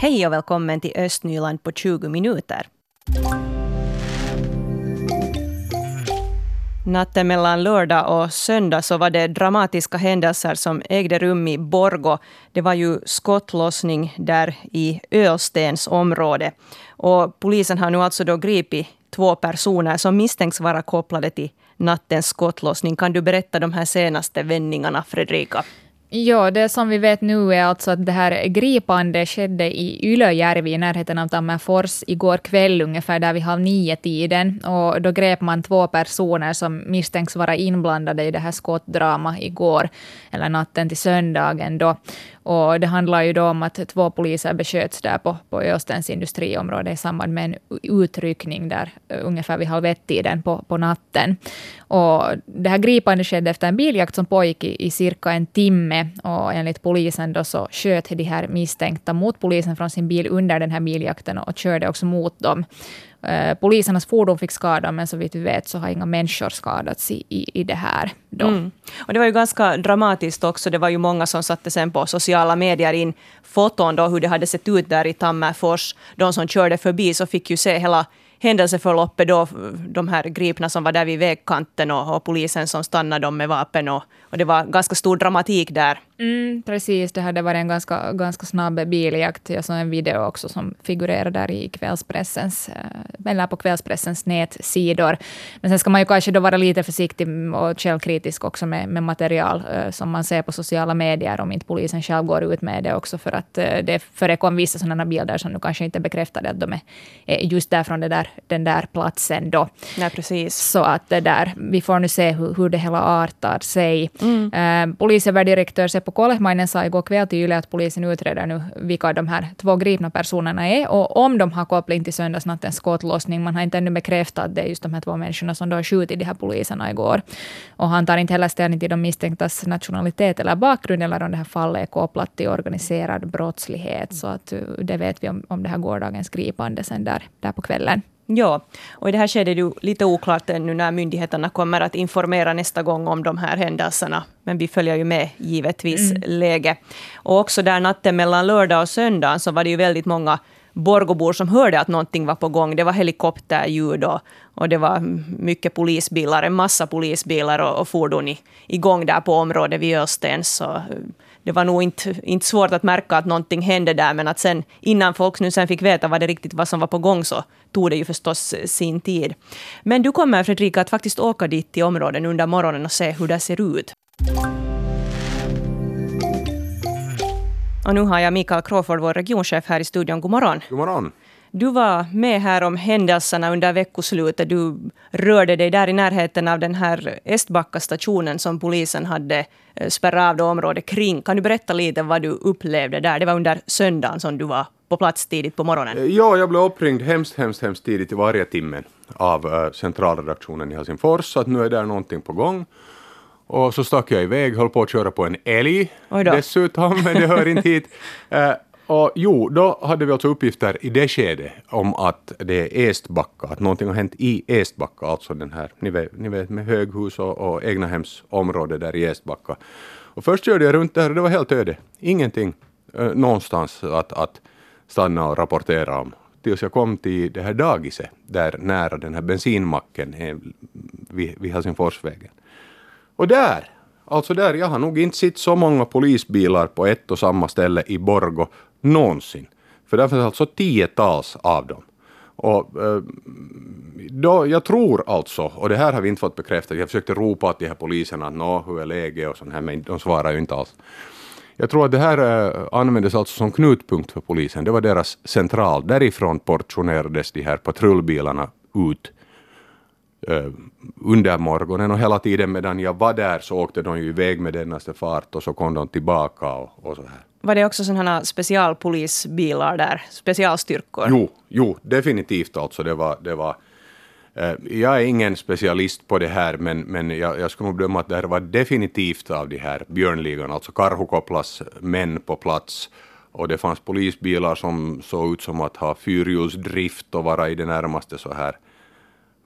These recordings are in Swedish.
Hej och välkommen till Östnyland på 20 minuter. Natten mellan lördag och söndag så var det dramatiska händelser som ägde rum i Borgo. Det var ju skottlossning där i Ölstens område. Och polisen har nu alltså då gripit två personer som misstänks vara kopplade till nattens skottlossning. Kan du berätta de här senaste vändningarna, Fredrika? Ja, det som vi vet nu är alltså att det här gripande skedde i Ylöjärvi i närheten av Tammerfors igår kväll ungefär där vid halv nio-tiden. Och då grep man två personer som misstänks vara inblandade i det här skottdrama igår, eller natten till söndagen då. Och det handlar ju då om att två poliser besköts där på, på Östens industriområde i samband med en utryckning där eh, ungefär vid halv ett-tiden på, på natten. Och det här gripandet skedde efter en biljakt som pågick i, i cirka en timme. Och enligt polisen då så sköt de här misstänkta mot polisen från sin bil under den här biljakten och körde också mot dem. Eh, polisernas fordon fick skada, men så vitt vi vet så har inga människor skadats i, i, i det här. Då. Mm. Och det var ju ganska dramatiskt också. Det var ju många som satte sen på sociala medier in foton då hur det hade sett ut där i Tammerfors. De som körde förbi så fick ju se hela händelseförloppet då, de här gripna som var där vid vägkanten och, och polisen som stannade dem med vapen. Och, och det var ganska stor dramatik där. Mm, precis, det hade varit en ganska, ganska snabb biljakt. Jag såg en video också som figurerar där i kvällspressens, eh, eller på kvällspressens nätsidor. Men sen ska man ju kanske då vara lite försiktig och källkritisk också med, med material eh, som man ser på sociala medier, om inte polisen själv går ut med det också, för att eh, det förekom vissa sådana bilder som nu kanske inte bekräftade att de är just där från det där, den där platsen då. Nej, precis. Så att det där, vi får nu se hur, hur det hela artar sig. Mm. Polisöverdirektör Seppo Seppo Kolehmainen sa igår kväll till Yle att polisen utreder nu vilka de här två gripna personerna är och om de har koppling till söndagsnattens skottlossning. Man har inte ännu bekräftat att det är just de här två människorna som då har skjutit de här poliserna igår. Och han tar inte heller ställning till de misstänktas nationalitet eller bakgrund eller om det här fallet är kopplat till organiserad brottslighet. Så att uh, det vet vi om, om det här gårdagens gripande sen där, där på kvällen. Ja, och i det här skedet är det lite oklart ännu när myndigheterna kommer att informera nästa gång om de här händelserna. Men vi följer ju med givetvis mm. läge. Och också där natten mellan lördag och söndag så var det ju väldigt många Borgobor som hörde att någonting var på gång. Det var helikopterljud och, och det var mycket polisbilar, en massa polisbilar och, och fordon i, igång där på området vid Ölstens. Så det var nog inte, inte svårt att märka att någonting hände där, men att sen innan folk nu sen fick veta vad det riktigt var som var på gång så tog det ju förstås eh, sin tid. Men du kommer Fredrika att faktiskt åka dit till områden under morgonen och se hur det ser ut. Och nu har jag Mikael Crawford, vår regionchef här i studion. God morgon. God morgon. Du var med här om händelserna under veckoslutet. Du rörde dig där i närheten av den här Estbacka stationen som polisen hade eh, spärrat av området kring. Kan du berätta lite vad du upplevde där? Det var under söndagen som du var på plats tidigt på morgonen. Eh, ja, jag blev uppringd hemskt, hemskt, hemskt tidigt i varje timme av uh, centralredaktionen i Helsingfors, så att nu är där någonting på gång. Och så stack jag iväg, höll på att köra på en älg dessutom, men det hör inte hit. Och jo, då hade vi alltså uppgifter i det skedet om att det är Estbacka, att någonting har hänt i Estbacka, alltså den här, ni vet, ni vet med höghus och, och egnahemsområde där i Estbacka. Och först körde jag runt där och det var helt öde, ingenting eh, någonstans att, att stanna och rapportera om. Tills jag kom till det här dagiset, där nära den här bensinmacken eh, vid, vid Helsingforsvägen. Och där, alltså där, jag har nog inte sett så många polisbilar på ett och samma ställe i Borgo någonsin. För där finns alltså tiotals av dem. Och, eh, då, jag tror alltså, och det här har vi inte fått bekräftat, jag försökte ropa åt de här poliserna att nå, hur är läget och sånt här, men de svarar ju inte alls. Jag tror att det här eh, användes alltså som knutpunkt för polisen. Det var deras central. Därifrån portionerades de här patrullbilarna ut under morgonen och hela tiden medan jag var där så åkte de ju iväg med dennaste fart och så kom de tillbaka och, och så här. Var det också sådana specialpolisbilar där? Specialstyrkor? Jo, jo definitivt alltså. Det var, det var, eh, jag är ingen specialist på det här, men, men jag, jag skulle nog bedöma att det här var definitivt av de här björnligan, alltså Karhukoplas män på plats. Och det fanns polisbilar som såg ut som att ha fyrhjulsdrift och vara i det närmaste så här,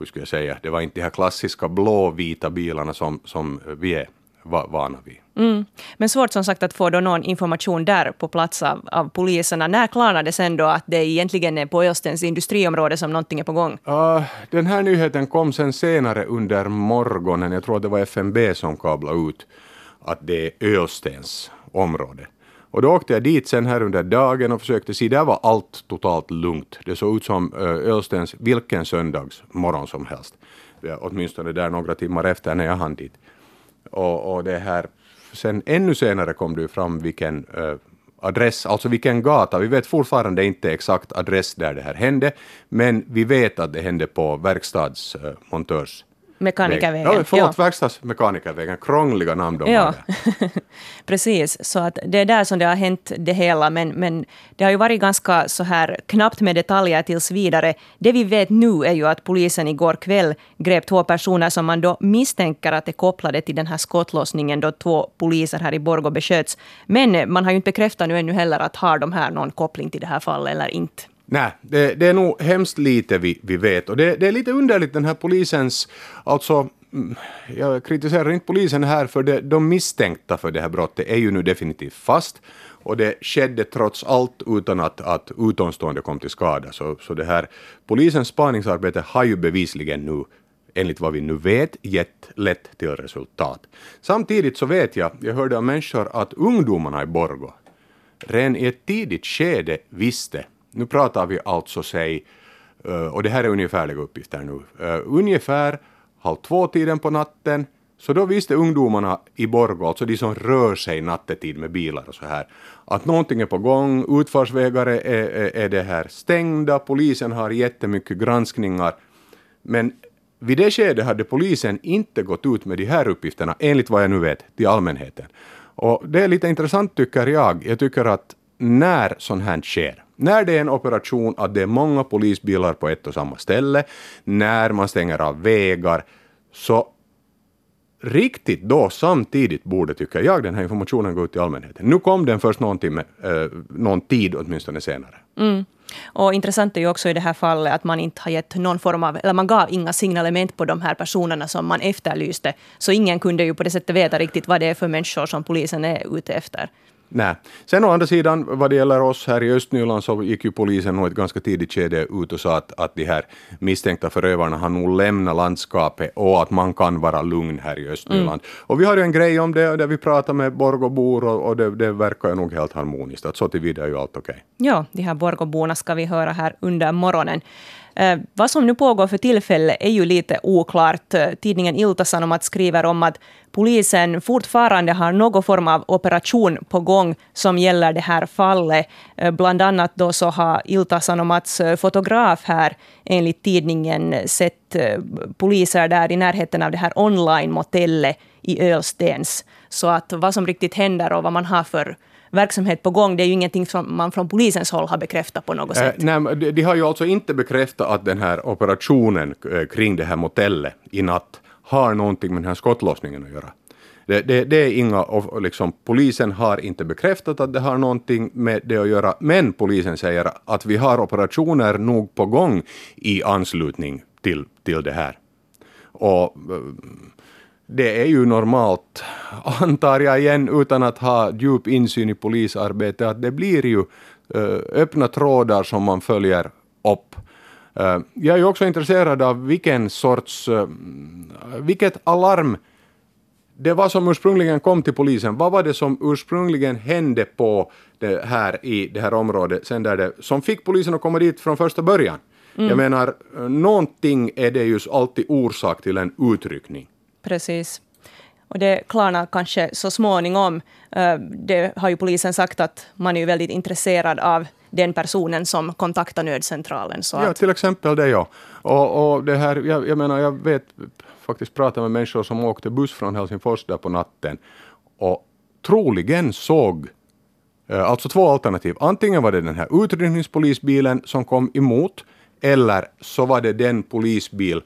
hur skulle jag säga, det var inte de här klassiska blåvita bilarna som, som vi är vana vid. Mm. Men svårt som sagt att få då någon information där på plats av, av poliserna. När klarnade sen då att det egentligen är på Ölstens industriområde som någonting är på gång? Uh, den här nyheten kom sen senare under morgonen. Jag tror att det var FNB som kablade ut att det är Ölstens område. Och då åkte jag dit sen här under dagen och försökte se, där var allt totalt lugnt. Det såg ut som eh, Ölstens vilken söndagsmorgon som helst. Åtminstone där några timmar efter när jag hann dit. Och, och det här, sen ännu senare kom det ju fram vilken äh, adress, alltså vilken gata. Vi vet fortfarande inte exakt adress där det här hände, men vi vet att det hände på verkstadsmontörs eh, Mekanikervägen. Ja, förlåt, ja. verkstadsmekanikervägen. Krångliga namn de ja. Precis, så att det är där som det har hänt det hela. Men, men det har ju varit ganska så här knappt med detaljer tills vidare. Det vi vet nu är ju att polisen igår kväll grep två personer som man då misstänker att är kopplade till den här skottlossningen då två poliser här i Borgå besköts. Men man har ju inte bekräftat nu ännu heller att har de här någon koppling till det här fallet eller inte. Nej, det, det, är nog hemskt lite vi, vi vet. Och det, det, är lite underligt den här polisens, alltså mm, jag kritiserar inte polisen här för det, de misstänkta för det här brottet är ju nu definitivt fast. Och det skedde trots allt utan att, att utomstående kom till skada. Så, så det här polisens spaningsarbete har ju bevisligen nu enligt vad vi nu vet, gett lätt till resultat. Samtidigt så vet jag, jag hörde av människor att ungdomarna i Borgo redan i ett tidigt skede visste nu pratar vi alltså, säg, eh, och det här är ungefärliga uppgifter nu, eh, ungefär halv två-tiden på natten, så då visste ungdomarna i Borgå, alltså de som rör sig nattetid med bilar och så här, att någonting är på gång, utfartsvägar är, är, är det här stängda, polisen har jättemycket granskningar, men vid det skedet hade polisen inte gått ut med de här uppgifterna, enligt vad jag nu vet, till allmänheten. Och det är lite intressant tycker jag. Jag tycker att när sånt här sker, när det är en operation att det är många polisbilar på ett och samma ställe, när man stänger av vägar, så riktigt då samtidigt borde, tycker jag, den här informationen gå ut till allmänheten. Nu kom den först någon, timme, eh, någon tid åtminstone senare. Mm. Och intressant är ju också i det här fallet att man inte har gett någon form av, eller man gav inga signalement på de här personerna som man efterlyste. Så ingen kunde ju på det sättet veta riktigt vad det är för människor som polisen är ute efter. Nej. Sen å andra sidan, vad det gäller oss här i Östnyland så gick ju polisen nog ett ganska tidigt skede ut och sa att, att de här misstänkta förövarna har nog lämnat landskapet och att man kan vara lugn här i Östnyland. Mm. Och vi har ju en grej om det där vi pratar med Borgåbor och, och det, det verkar ju nog helt harmoniskt. Att så tillvida är ju allt okej. Okay. Ja, de här Borgåborna ska vi höra här under morgonen. Eh, vad som nu pågår för tillfället är ju lite oklart. Eh, tidningen Ilta-Sanomat skriver om att polisen fortfarande har någon form av operation på gång som gäller det här fallet. Eh, bland annat då så har Ilta-Sanomats fotograf här enligt tidningen sett poliser där i närheten av det här online-motellet i Ölstens. Så att vad som riktigt händer och vad man har för verksamhet på gång. Det är ju ingenting som man från polisens håll har bekräftat på något sätt. Eh, nej, de, de har ju alltså inte bekräftat att den här operationen eh, kring det här motellet i natt har någonting med den här skottlossningen att göra. Det, det, det, är inga, liksom, polisen har inte bekräftat att det har någonting med det att göra, men polisen säger att vi har operationer nog på gång i anslutning till, till det här. Och eh, det är ju normalt, antar jag igen, utan att ha djup insyn i polisarbete, att det blir ju uh, öppna trådar som man följer upp. Uh, jag är ju också intresserad av vilken sorts, uh, vilket alarm det var som ursprungligen kom till polisen. Vad var det som ursprungligen hände på det här i det här området, sen där det, som fick polisen att komma dit från första början? Mm. Jag menar, någonting är det ju alltid orsak till en utryckning. Precis. Och det klarnar kanske så småningom. Eh, det har ju polisen sagt att man är väldigt intresserad av den personen som kontaktar nödcentralen. Så ja, att... till exempel det ja. Och, och det här, jag, jag menar, jag vet faktiskt prata med människor som åkte buss från Helsingfors där på natten och troligen såg eh, Alltså två alternativ. Antingen var det den här utryckningspolisbilen som kom emot, eller så var det den polisbil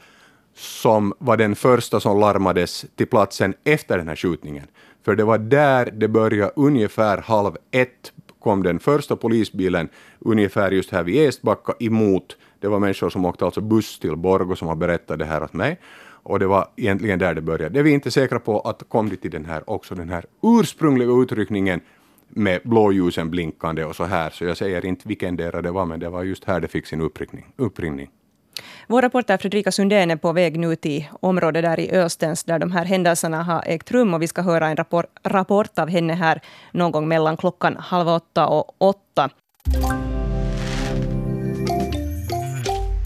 som var den första som larmades till platsen efter den här skjutningen. För det var där det började ungefär halv ett kom den första polisbilen ungefär just här vid Estbacka emot. Det var människor som åkte alltså buss till Borgå som har berättat det här åt mig. Och det var egentligen där det började. Det är vi inte säkra på att kom det till den här, också den här ursprungliga utryckningen med blåljusen blinkande och så här, så jag säger inte vilken det var, men det var just här det fick sin uppringning. Vår reporter Fredrika Sundén är på väg nu till området där i Östens där de här händelserna har ägt rum och vi ska höra en rapport, rapport av henne här någon gång mellan klockan halv åtta och åtta.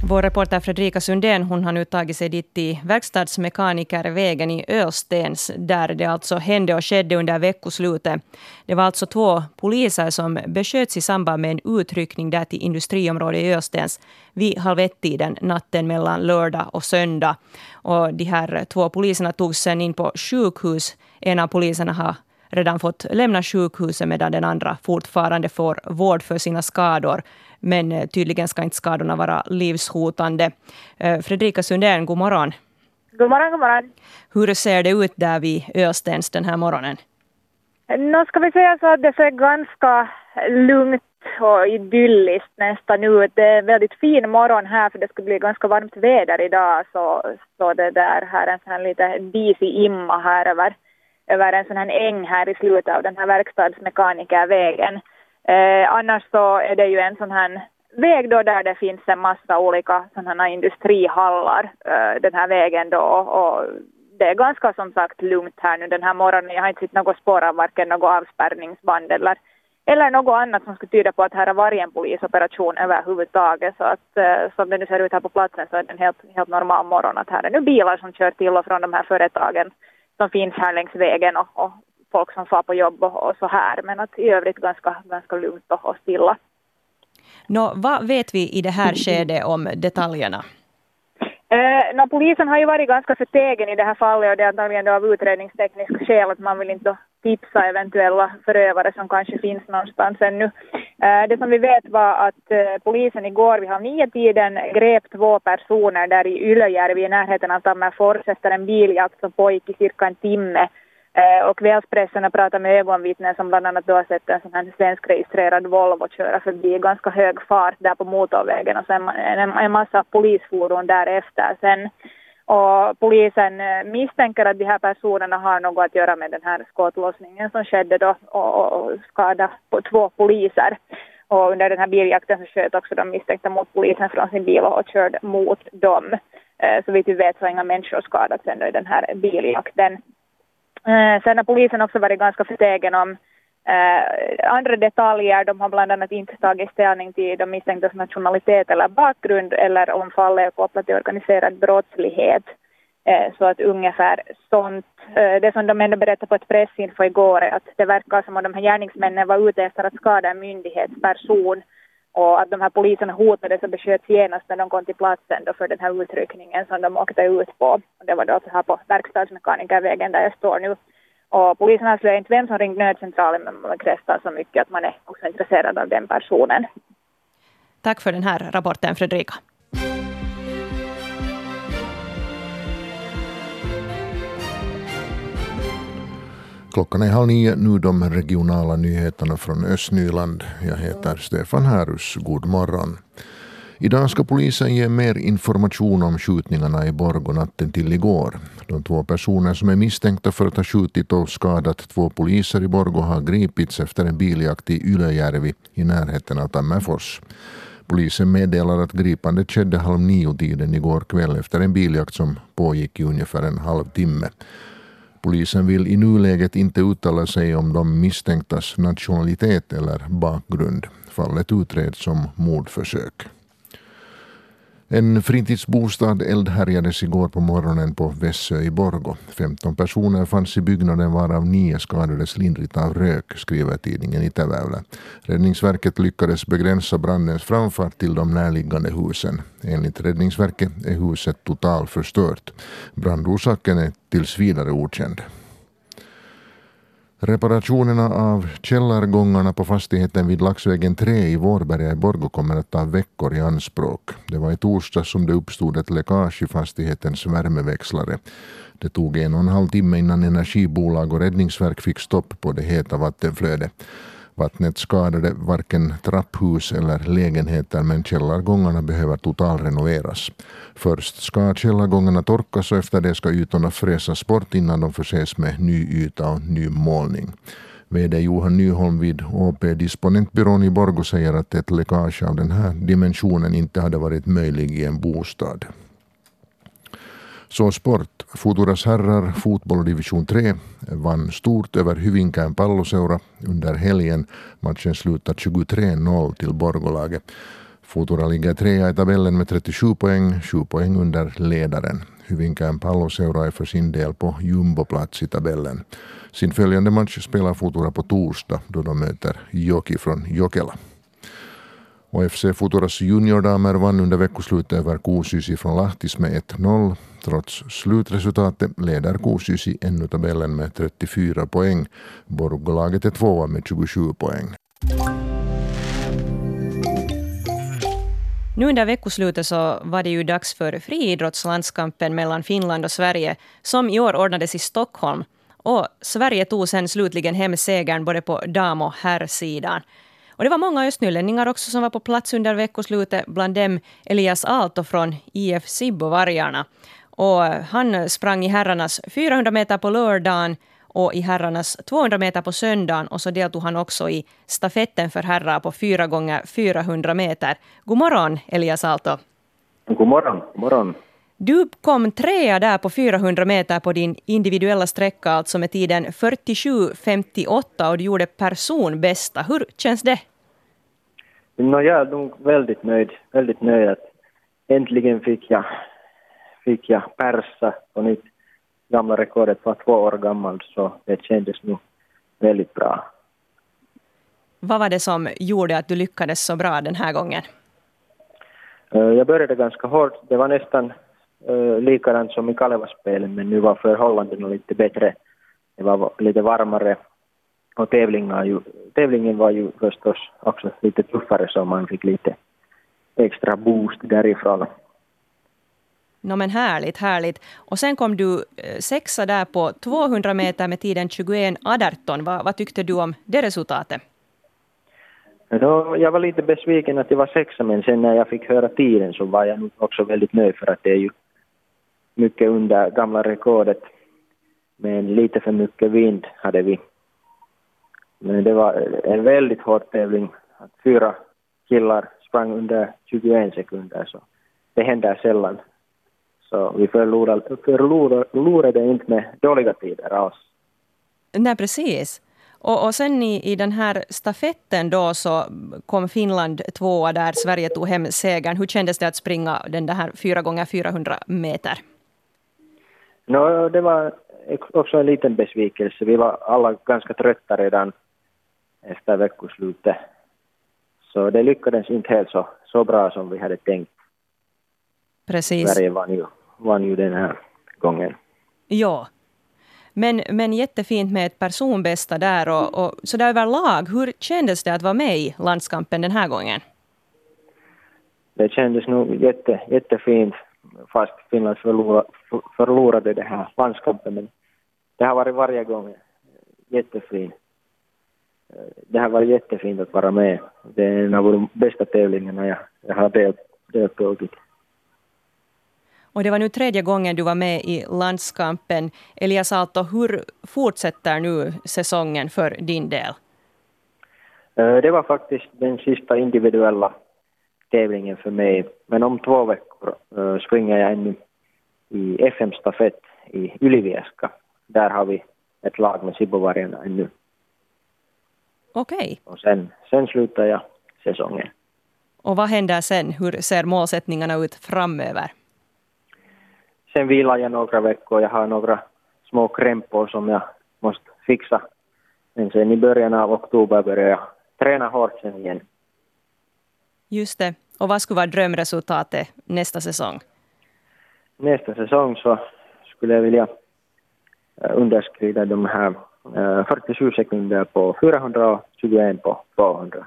Vår reporter Fredrika Sundén hon har nu tagit sig dit till Verkstadsmekanikervägen i Östens, där det alltså hände och skedde under veckoslutet. Det var alltså två poliser som besköts i samband med en utryckning där till industriområdet i Östens vid halv ett-tiden natten mellan lördag och söndag. Och de här två poliserna togs sen in på sjukhus. En av poliserna har redan fått lämna sjukhuset medan den andra fortfarande får vård för sina skador. Men eh, tydligen ska inte skadorna vara livshotande. Eh, Fredrika Sundén, god morgon. God morgon, god morgon. Hur ser det ut där vid Östens den här morgonen? Nu ska vi säga så att det ser ganska lugnt och idylliskt nästan ut. Det är en väldigt fin morgon här för det ska bli ganska varmt väder idag. Så, så det där här en sån här lite disig imma här över, över en sån här äng här i slutet av den här verkstadsmekanikervägen. Eh, annars så är det ju en sån här väg då där det finns en massa olika sådana industrihallar eh, den här vägen då och det är ganska som sagt lugnt här nu den här morgonen. Jag har inte sett något spår av varken något avspärrningsband eller, eller något annat som skulle tyda på att här har varit en polisoperation överhuvudtaget. Så att eh, som det nu ser ut här på platsen så är det en helt, helt normal morgon att här är nu bilar som kör till och från de här företagen som finns här längs vägen och, och folk som far på jobb och, och, så här. Men att i övrigt ganska, ganska lugnt och, och stilla. Nå, vad vet vi i det här skedet om detaljerna? Eh, no, polisen har ju varit ganska förtegen i det här fallet och det är antagligen av utredningstekniska skäl att man vill inte tipsa eventuella förövare som kanske finns någonstans ännu. Eh, det som vi vet var att eh, polisen igår vid halv nio-tiden grep två personer där i Ylöjärvi i närheten av Tammerfors efter en biljakt som pågick i cirka en timme Eh, och kvällspressen har pratat med ögonvittnen som bland annat då har sett en sån här svenskregistrerad Volvo köra förbi i ganska hög fart där på motorvägen och sen en, en massa polisfordon därefter sen. Och polisen eh, misstänker att de här personerna har något att göra med den här skottlossningen som skedde då och, och skadade på två poliser. Och under den här biljakten så sköt också de misstänkta mot polisen från sin bil och körde mot dem. Eh, så vitt vi vet så har inga människor skadats ändå i den här biljakten. Eh, sen har polisen också varit ganska förtegen om eh, andra detaljer. De har bland annat inte tagit ställning till de misstänktas nationalitet eller bakgrund eller om fallet är kopplat till organiserad brottslighet. Eh, så att ungefär sånt. Eh, det som de ändå berättade på ett pressinfo igår är att det verkar som om de här gärningsmännen var ute efter att skada en myndighetsperson och att de här poliserna hotades och besköts genast när de kom till platsen då för den här utryckningen som de åkte ut på. Och det var då så här på verkstadsmekanikervägen där jag står nu. Och polisen avslöjade inte vem som ringt nödcentralen men man bekräftar så mycket att man är också intresserad av den personen. Tack för den här rapporten Fredrika. Klockan är halv nio, nu de regionala nyheterna från Östnyland. Jag heter Stefan Härus. God morgon. Idag ska polisen ge mer information om skjutningarna i Borgå natten till igår. De två personer som är misstänkta för att ha skjutit och skadat två poliser i Borgå har gripits efter en biljakt i Ylöjärvi i närheten av Tammerfors. Polisen meddelar att gripandet skedde halv nio-tiden igår kväll efter en biljakt som pågick i ungefär en halvtimme. Polisen vill i nuläget inte uttala sig om de misstänktas nationalitet eller bakgrund. Fallet utreds som mordförsök. En fritidsbostad eldhärjades igår på morgonen på Vässö i Borgo. 15 personer fanns i byggnaden varav nio skadades lindrigt av rök, skriver tidningen Itäväylä. Räddningsverket lyckades begränsa brandens framfart till de närliggande husen. Enligt Räddningsverket är huset totalförstört. Brandorsaken är tills vidare okänd. Reparationerna av källargångarna på fastigheten vid Laxvägen 3 i Vårberga i Borgå kommer att ta veckor i anspråk. Det var i torsdag som det uppstod ett läckage i fastighetens värmeväxlare. Det tog en och en halv timme innan energibolag och räddningsverk fick stopp på det heta vattenflödet. Vattnet skadade varken trapphus eller lägenheter men källargångarna behöver totalrenoveras. Först ska källargångarna torkas och efter det ska ytorna fräsas bort innan de förses med ny yta och ny målning. VD Johan Nyholm vid AP Disponentbyrån i Borgå säger att ett läckage av den här dimensionen inte hade varit möjlig i en bostad. Så sport. Futuras herrar fotboll division 3 vann stort över Hyvinkään palloseura under helgen. Matchen slutade 23-0 till Borgolaget. Futura ligger trea i tabellen med 37 poäng, 7 poäng under ledaren. Hyvinkään palloseura är för sin del på jumboplats i tabellen. Sin följande match spelar Futura på torsdag då de möter Joki från Jokela. Och FC Futuras juniordamer vann under veckoslutet över Kuusysi från Lahtis med 1-0. Trots slutresultatet leder Kuusysi ännu tabellen med 34 poäng. Borgolaget är tvåa med 27 poäng. Nu under veckoslutet så var det ju dags för friidrottslandskampen mellan Finland och Sverige, som i år ordnades i Stockholm. Och Sverige tog sen slutligen hem segern både på dam och herrsidan. Och det var många östnylänningar också som var på plats under veckoslutet, bland dem Elias Aalto från IF Sibbo-vargarna. Och han sprang i herrarnas 400 meter på lördagen och i herrarnas 200 meter på söndagen och så deltog han också i stafetten för herrar på 4 gånger 400 meter. God morgon Elias Aalto. God morgon. God morgon. Du kom trea där på 400 meter på din individuella sträcka, alltså med tiden 47.58 och du gjorde personbästa. Hur känns det? No, jag är nog väldigt nöjd. Väldigt nöjd att äntligen fick jag, fick jag persa på nytt. Gamla rekordet var två år gammalt så det kändes nog väldigt bra. Vad var det som gjorde att du lyckades så bra den här gången? Eh, jag började ganska hårt. Det var nästan uh, likadant som i Kalevasspelen men nu var förhållandena lite bättre. Det var lite varmare och tävlingen, tävlingen var ju förstås också lite tuffare så man fick lite extra boost därifrån. No, men härligt, härligt. Och sen kom du eh, sexa där på 200 meter med tiden 21.18. Vad, vad tyckte du om det resultatet? Då, jag var lite besviken att jag var sexa, men sen när jag fick höra tiden så var jag också väldigt nöjd för att det är ju mycket under gamla rekordet. Men lite för mycket vind hade vi. Men det var en väldigt hård tävling. Fyra killar sprang under 21 sekunder, så det händer sällan. Så vi förlorade, förlorade, inte med dåliga tider alls. Nej, precis. Och, och sen i, i den här stafetten då så kom Finland tvåa där Sverige tog hem segern. Hur kändes det att springa den där 4 gånger 400 meter? No, det var också en liten besvikelse. Vi var alla ganska trötta redan efter veckoslutet. Så det lyckades inte helt så, så bra som vi hade tänkt. Precis. Sverige vann ju, vann ju den här gången. Ja. Men, men jättefint med ett personbästa där. Och, och, så där överlag, hur kändes det att vara med i landskampen den här gången? Det kändes nog jätte, jättefint fast Finland förlorade, förlorade det här landskampen. Men det har varit varje gång jättefint. Det har varit jättefint att vara med. Det är en av de bästa tävlingarna jag, jag har del, deltagit. Och det var nu tredje gången du var med i landskampen. Elias Aalto, hur fortsätter nu säsongen för din del? Eh, det var faktiskt den sista individuella tävlingen för mig. Men om två veckor uh, springer jag ännu i FM-stafett i Ylivieska. Där har vi ett lag med Sibbovargarna ännu. Okej. Och sen, sen slutar jag säsongen. Och vad händer sen? Hur ser målsättningarna ut framöver? Sen vilar jag några veckor. Jag har några små krämpor som jag måste fixa. Men sen i början av oktober börjar jag träna hårt sen igen. Just det. Och vad skulle vara drömresultatet nästa säsong? Nästa säsong så skulle jag vilja eh, underskrida de här 47 eh, sekunder på 400 och 21 på 200.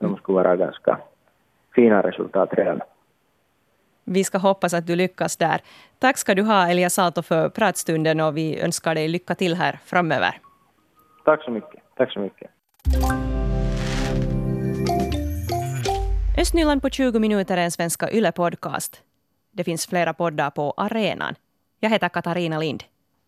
De skulle vara ganska fina resultat redan. Vi ska hoppas att du lyckas där. Tack ska du ha Elias Aalto för pratstunden och vi önskar dig lycka till här framöver. Tack så mycket. Tack så mycket. Östnyland på 20 minuter är en svenska YLE-podcast. Det finns flera poddar på arenan. Jag heter Katarina Lind.